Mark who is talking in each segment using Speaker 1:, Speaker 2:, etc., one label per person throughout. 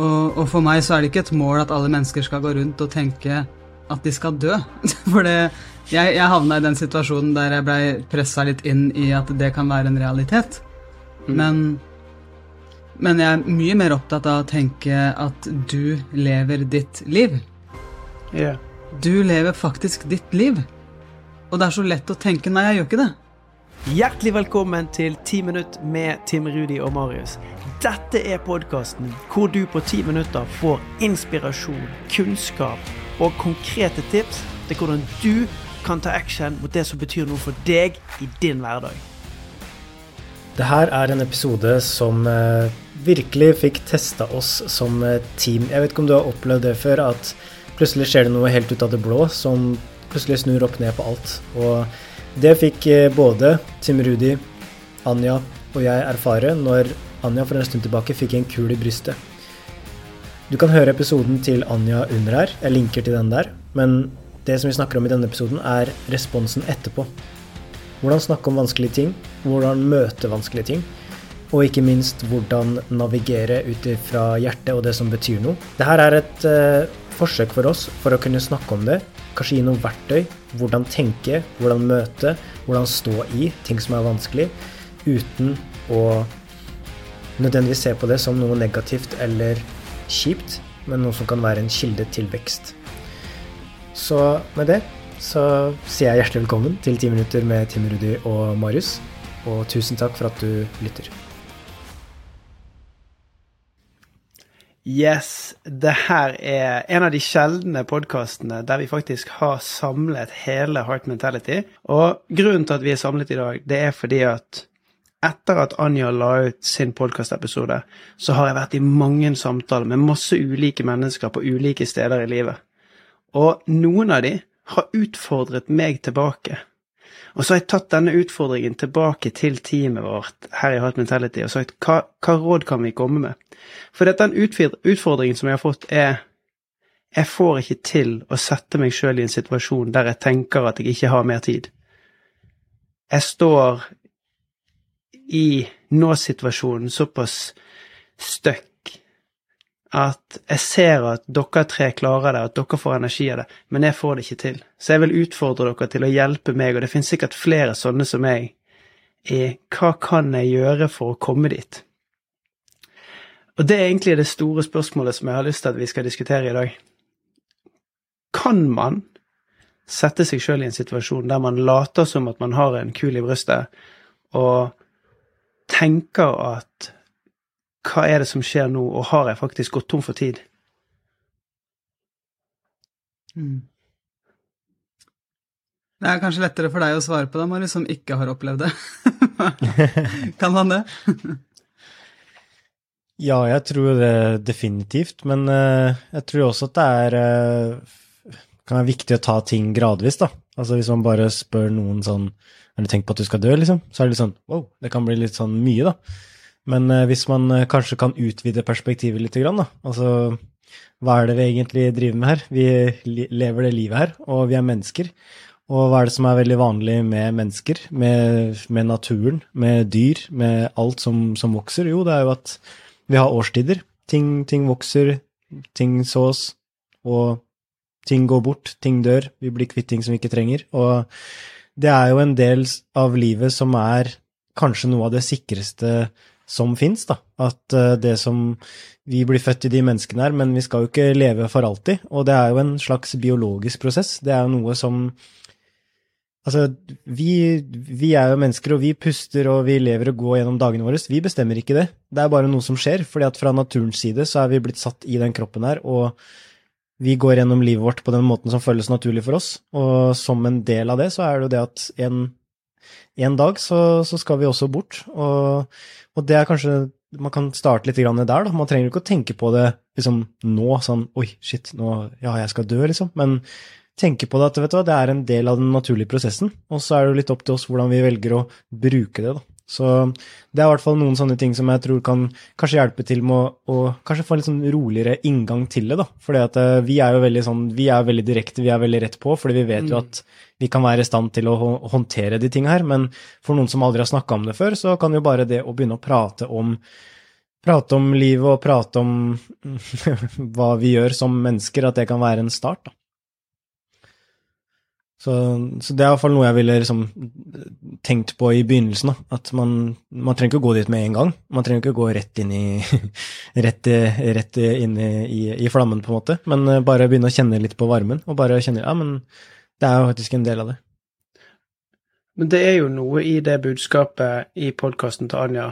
Speaker 1: Og, og, for meg så er det ikke et mål at alle mennesker skal gå rundt og tenke at de skal dø. For det, jeg, jeg havna i den situasjonen der jeg blei pressa litt inn i at det kan være en realitet. Mm. Men, men jeg er mye mer opptatt av å tenke at du lever ditt liv.
Speaker 2: Yeah.
Speaker 1: Du lever faktisk ditt liv. Og det er så lett å tenke nei, jeg gjør ikke det.
Speaker 2: Hjertelig velkommen til 10 minutt med Tim Rudi og Marius. Dette er podkasten hvor du på ti minutter får inspirasjon, kunnskap og konkrete tips til hvordan du kan ta action mot det som betyr noe for deg i din hverdag.
Speaker 3: Det her er en episode som eh, virkelig fikk testa oss som eh, team. Jeg vet ikke om du har opplevd det før, at plutselig skjer det noe helt ut av det blå som plutselig snur opp ned på alt. Og det fikk eh, både Tim Rudi, Anja og jeg erfare når Anja for en stund tilbake fikk en kul i brystet. Du kan høre episoden til Anja under her, jeg linker til den der. Men det som vi snakker om i denne episoden, er responsen etterpå. Hvordan snakke om vanskelige ting, hvordan møte vanskelige ting, og ikke minst hvordan navigere ut fra hjertet og det som betyr noe. Dette er et uh, forsøk for oss for å kunne snakke om det, kanskje gi noen verktøy. Hvordan tenke, hvordan møte, hvordan stå i ting som er vanskelig, uten å nødvendigvis se på det som noe negativt eller kjipt, men noe som kan være en kilde til vekst. Så med det så sier jeg hjertelig velkommen til 10 minutter med Tim Rudi og Marius, og tusen takk for at du lytter.
Speaker 2: Yes, det her er en av de sjeldne podkastene der vi faktisk har samlet hele Heart Mentality. Og grunnen til at vi er samlet i dag, det er fordi at etter at Anja la ut sin podkastepisode, så har jeg vært i mange samtaler med masse ulike mennesker på ulike steder i livet. Og noen av de har utfordret meg tilbake. Og så har jeg tatt denne utfordringen tilbake til teamet vårt her i Heart Mentality og sagt hva, hva råd kan vi komme med? For den utfordringen som jeg har fått, er jeg får ikke til å sette meg sjøl i en situasjon der jeg tenker at jeg ikke har mer tid. Jeg står i nå-situasjonen såpass stuck at jeg ser at dere tre klarer det, at dere får energi av det, men jeg får det ikke til. Så jeg vil utfordre dere til å hjelpe meg, og det finnes sikkert flere sånne som meg, i hva kan jeg gjøre for å komme dit? Og det er egentlig det store spørsmålet som jeg har lyst til at vi skal diskutere i dag. Kan man sette seg sjøl i en situasjon der man later som at man har en kul i brystet, og tenker at hva er det som skjer nå, og har jeg faktisk gått tom for tid?
Speaker 1: Mm. Det er kanskje lettere for deg å svare på det, Marius, som ikke har opplevd det. kan man det?
Speaker 3: ja, jeg tror det definitivt, men uh, jeg tror også at det er uh, kan være viktig å ta ting gradvis, da. Altså hvis man bare spør noen sånn har du tenkt på at du skal dø, liksom? Så er det litt sånn wow, det kan bli litt sånn mye, da. Men eh, hvis man eh, kanskje kan utvide perspektivet litt, da. Altså hva er det vi egentlig driver med her? Vi lever det livet her, og vi er mennesker. Og hva er det som er veldig vanlig med mennesker, med, med naturen, med dyr, med alt som, som, vokser? Jo, det er jo at vi har årstider. Ting, ting vokser, ting sås, og ting går bort, ting dør. Vi blir kvitt ting som vi ikke trenger. Og det er jo en del av livet som er kanskje noe av det sikreste som fins, da. At uh, det som Vi blir født i de menneskene her, men vi skal jo ikke leve for alltid. Og det er jo en slags biologisk prosess. Det er jo noe som Altså, vi, vi, er jo mennesker, og vi puster og vi lever og går gjennom dagene våre. Vi bestemmer ikke det. Det er bare noe som skjer, fordi at fra naturens side så er vi blitt satt i den kroppen her, og vi går gjennom livet vårt på den måten som føles naturlig for oss. Og som en del av det, så er det jo det at en, en dag så, så, skal vi også bort. Og, og, det er kanskje Man kan starte litt der, da. Man trenger ikke å tenke på det liksom nå, sånn oi, shit, nå Ja, jeg skal dø, liksom. Men tenke på det at vet du hva, det er en del av den naturlige prosessen. Og så er det jo litt opp til oss hvordan vi velger å bruke det, da. Så det er i hvert fall noen sånne ting som jeg tror kan kanskje hjelpe til med å, kanskje få en litt sånn roligere inngang til det, da. Fordi at uh, vi er jo veldig sånn, vi er veldig direkte, vi er veldig rett på, fordi vi vet mm. jo at vi kan være i stand til å håndtere de tinga her. Men for noen som aldri har snakka om det før, så kan jo bare det å begynne å prate om prate om livet og prate om hva vi gjør som mennesker, at det kan være en start, da. Så, så det er iallfall noe jeg ville liksom tenkt på i begynnelsen, da. At man, man trenger ikke gå dit med en gang. Man trenger ikke gå rett inn i rett, rett inn i, i, i, flammen, på en måte. Men eh, bare begynne å kjenne litt på varmen, og bare kjenne ja, men det er jo faktisk en del av det.
Speaker 2: Men det er jo noe i det budskapet i podkasten til Anja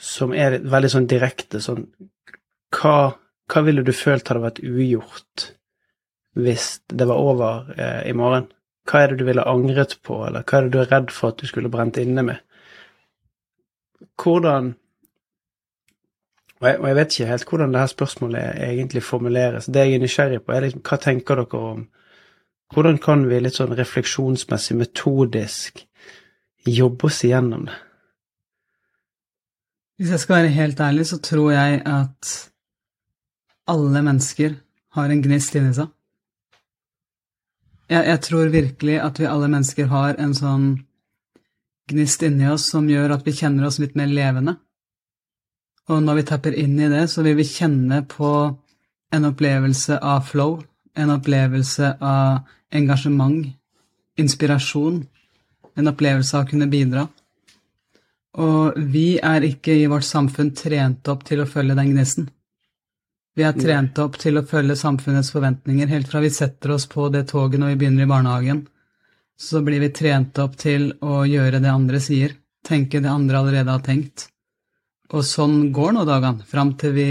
Speaker 2: som er veldig sånn direkte sånn Hva, hva ville du følt hadde vært ugjort hvis det var over eh, i morgen? Hva er det du ville angret på, eller hva er det du er redd for at du skulle brent inne med? Hvordan og jeg, og jeg vet ikke helt hvordan det her spørsmålet egentlig formuleres. Det jeg er nysgjerrig på, er liksom hva tenker dere om Hvordan kan vi litt sånn refleksjonsmessig, metodisk, jobbe oss igjennom det?
Speaker 1: Hvis jeg skal være helt ærlig, så tror jeg at alle mennesker har en gnist inni seg. Jeg, jeg, tror virkelig at vi alle mennesker har en sånn gnist inni oss som gjør at vi kjenner oss litt mer levende. Og når vi tapper inn i det, så vil vi kjenne på en opplevelse av flow, en opplevelse av engasjement, inspirasjon, en opplevelse av å kunne bidra. Og vi er ikke i vårt samfunn trent opp til å følge den gnisten. Vi er trent opp til å følge samfunnets forventninger. Helt fra vi setter oss på det toget når vi begynner i barnehagen, så blir vi trent opp til å gjøre det andre sier, tenke det andre allerede har tenkt. Og sånn går nå dagene, fram til vi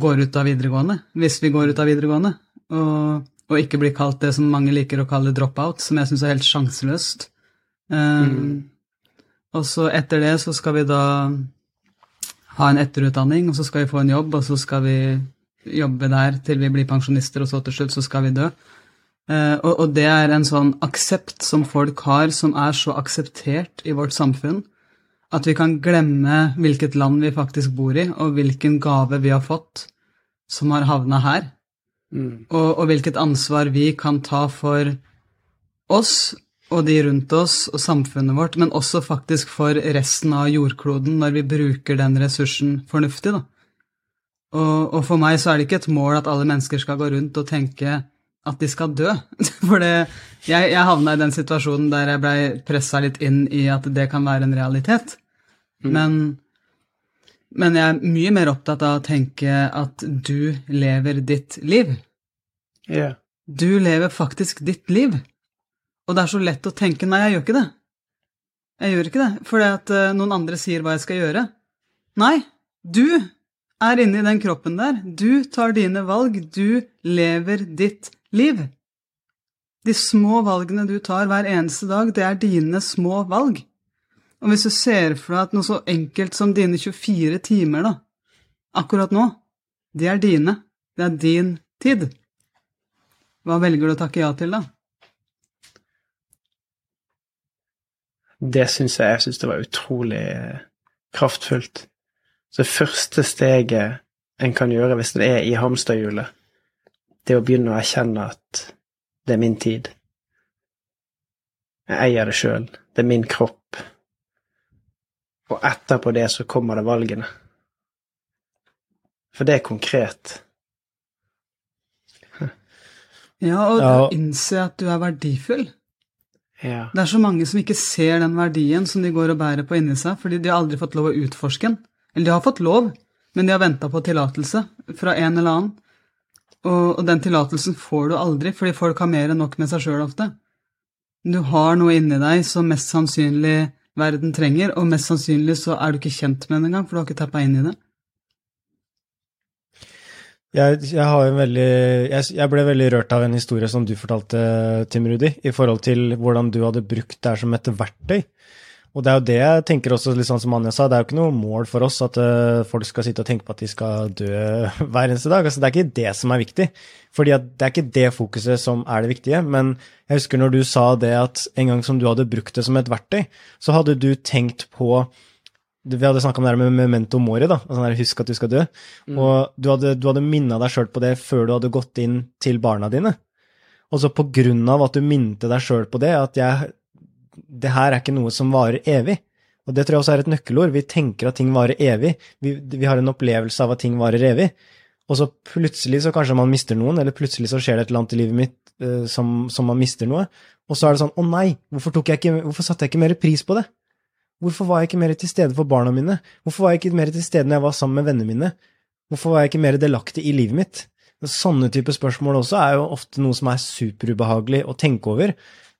Speaker 1: går ut av videregående, hvis vi går ut av videregående, og, og ikke blir kalt det som mange liker å kalle drop-out, som jeg syns er helt sjanseløst. Um, mm. Og så etter det så skal vi da ha en etterutdanning, og så skal vi få en jobb, og så skal vi jobbe der til vi blir pensjonister, og så til slutt så skal vi dø. Uh, og, og, det er en sånn aksept som folk har, som er så akseptert i vårt samfunn, at vi kan glemme hvilket land vi faktisk bor i, og hvilken gave vi har fått som har havna her. Mm. Og, og hvilket ansvar vi kan ta for oss og de rundt oss og samfunnet vårt, men også faktisk for resten av jordkloden når vi bruker den ressursen fornuftig. Da. Og, og, for meg så er det ikke et mål at alle mennesker skal gå rundt og tenke at de skal dø. For det, jeg, jeg havna i den situasjonen der jeg blei pressa litt inn i at det kan være en realitet. Mm. Men, men jeg er mye mer opptatt av å tenke at du lever ditt liv.
Speaker 2: Yeah.
Speaker 1: Du lever faktisk ditt liv. Og det er så lett å tenke nei, jeg gjør ikke det. Jeg gjør ikke det fordi at uh, noen andre sier hva jeg skal gjøre. Nei, du er inne i den kroppen der. Du tar dine valg. Du lever ditt liv. De små valgene du tar hver eneste dag, det er dine små valg. Og hvis du ser for deg at noe så enkelt som dine 24 timer, da, akkurat nå, de er dine. Det er din tid. Hva velger du å takke ja til, da?
Speaker 2: Det syns jeg, jeg synes det var utrolig eh, kraftfullt. Så det første steget en kan gjøre hvis det er i hamsterhjulet, det er å begynne å erkjenne at det er min tid. Jeg eier det sjøl. Det er min kropp. Og etterpå det så kommer det valgene. For det er konkret.
Speaker 1: Ja, og ja. innse at du er verdifull.
Speaker 2: Ja.
Speaker 1: Det er så mange som ikke ser den verdien som de går og bærer på inni seg, fordi de har aldri fått lov å utforske den. Eller de har fått lov, men de har venta på tillatelse fra en eller annen. Og, og den tillatelsen får du aldri, fordi folk har mer enn nok med seg sjøl ofte. Du har noe inni deg som mest sannsynlig verden trenger, og mest sannsynlig så er du ikke kjent med den engang, for du har ikke tappa inn i det.
Speaker 3: Jeg, jeg, veldig, jeg, jeg, ble veldig rørt av en historie som du fortalte, Tim Rudi, i forhold til hvordan du hadde brukt det som et verktøy. Og det er jo det jeg tenker også, litt sånn som Anja sa, det er jo ikke noe mål for oss at uh, folk skal sitte og tenke på at de skal dø hver eneste dag. Altså, det er ikke det som er viktig. Fordi det er ikke det fokuset som er det viktige. Men jeg husker når du sa det at en gang som du hadde brukt det som et verktøy, så hadde du tenkt på vi hadde snakka om det her med memento mori, da, altså husk at du skal dø. Mm. Og du hadde, du hadde minna deg sjøl på det før du hadde gått inn til barna dine. Og så på grunn av at du minte deg sjøl på det, at jeg, det her er ikke noe som varer evig, Og det tror jeg også er et nøkkelord. Vi tenker at ting varer evig. Vi, vi har en opplevelse av at ting varer evig. Og så plutselig så kanskje man mister noen, eller plutselig så skjer det et eller annet i livet mitt uh, som, som, man mister noe. Og så er det sånn å nei, hvorfor, ikke, hvorfor satte jeg ikke mer pris på det? Hvorfor var jeg ikke mer til stede for barna mine? Hvorfor var jeg ikke mer til stede når jeg var sammen med vennene mine? Hvorfor var jeg ikke mer delaktig i livet mitt? Sånne type spørsmål også er jo ofte noe som er superubehagelig å tenke over,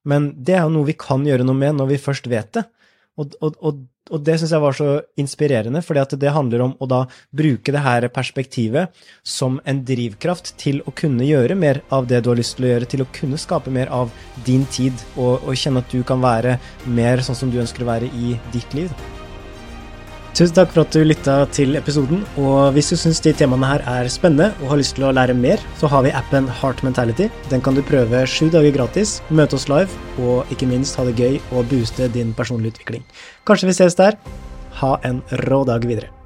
Speaker 3: men det er jo noe vi kan gjøre noe med når vi først vet det. Og, og, og, og det syns jeg var så inspirerende, fordi at det handler om å da bruke det her perspektivet som en drivkraft til å kunne gjøre mer av det du har lyst til å gjøre, til å kunne skape mer av din tid, og, og kjenne at du kan være mer sånn som du ønsker å være i ditt liv. Tusen takk for at du lytta til episoden. Og hvis du syns de temaene her er spennende og har lyst til å lære mer, så har vi appen Heart Mentality. Den kan du prøve sju dager gratis, møte oss live og ikke minst ha det gøy og booste din personlige utvikling. Kanskje vi ses der. Ha en rå dag videre.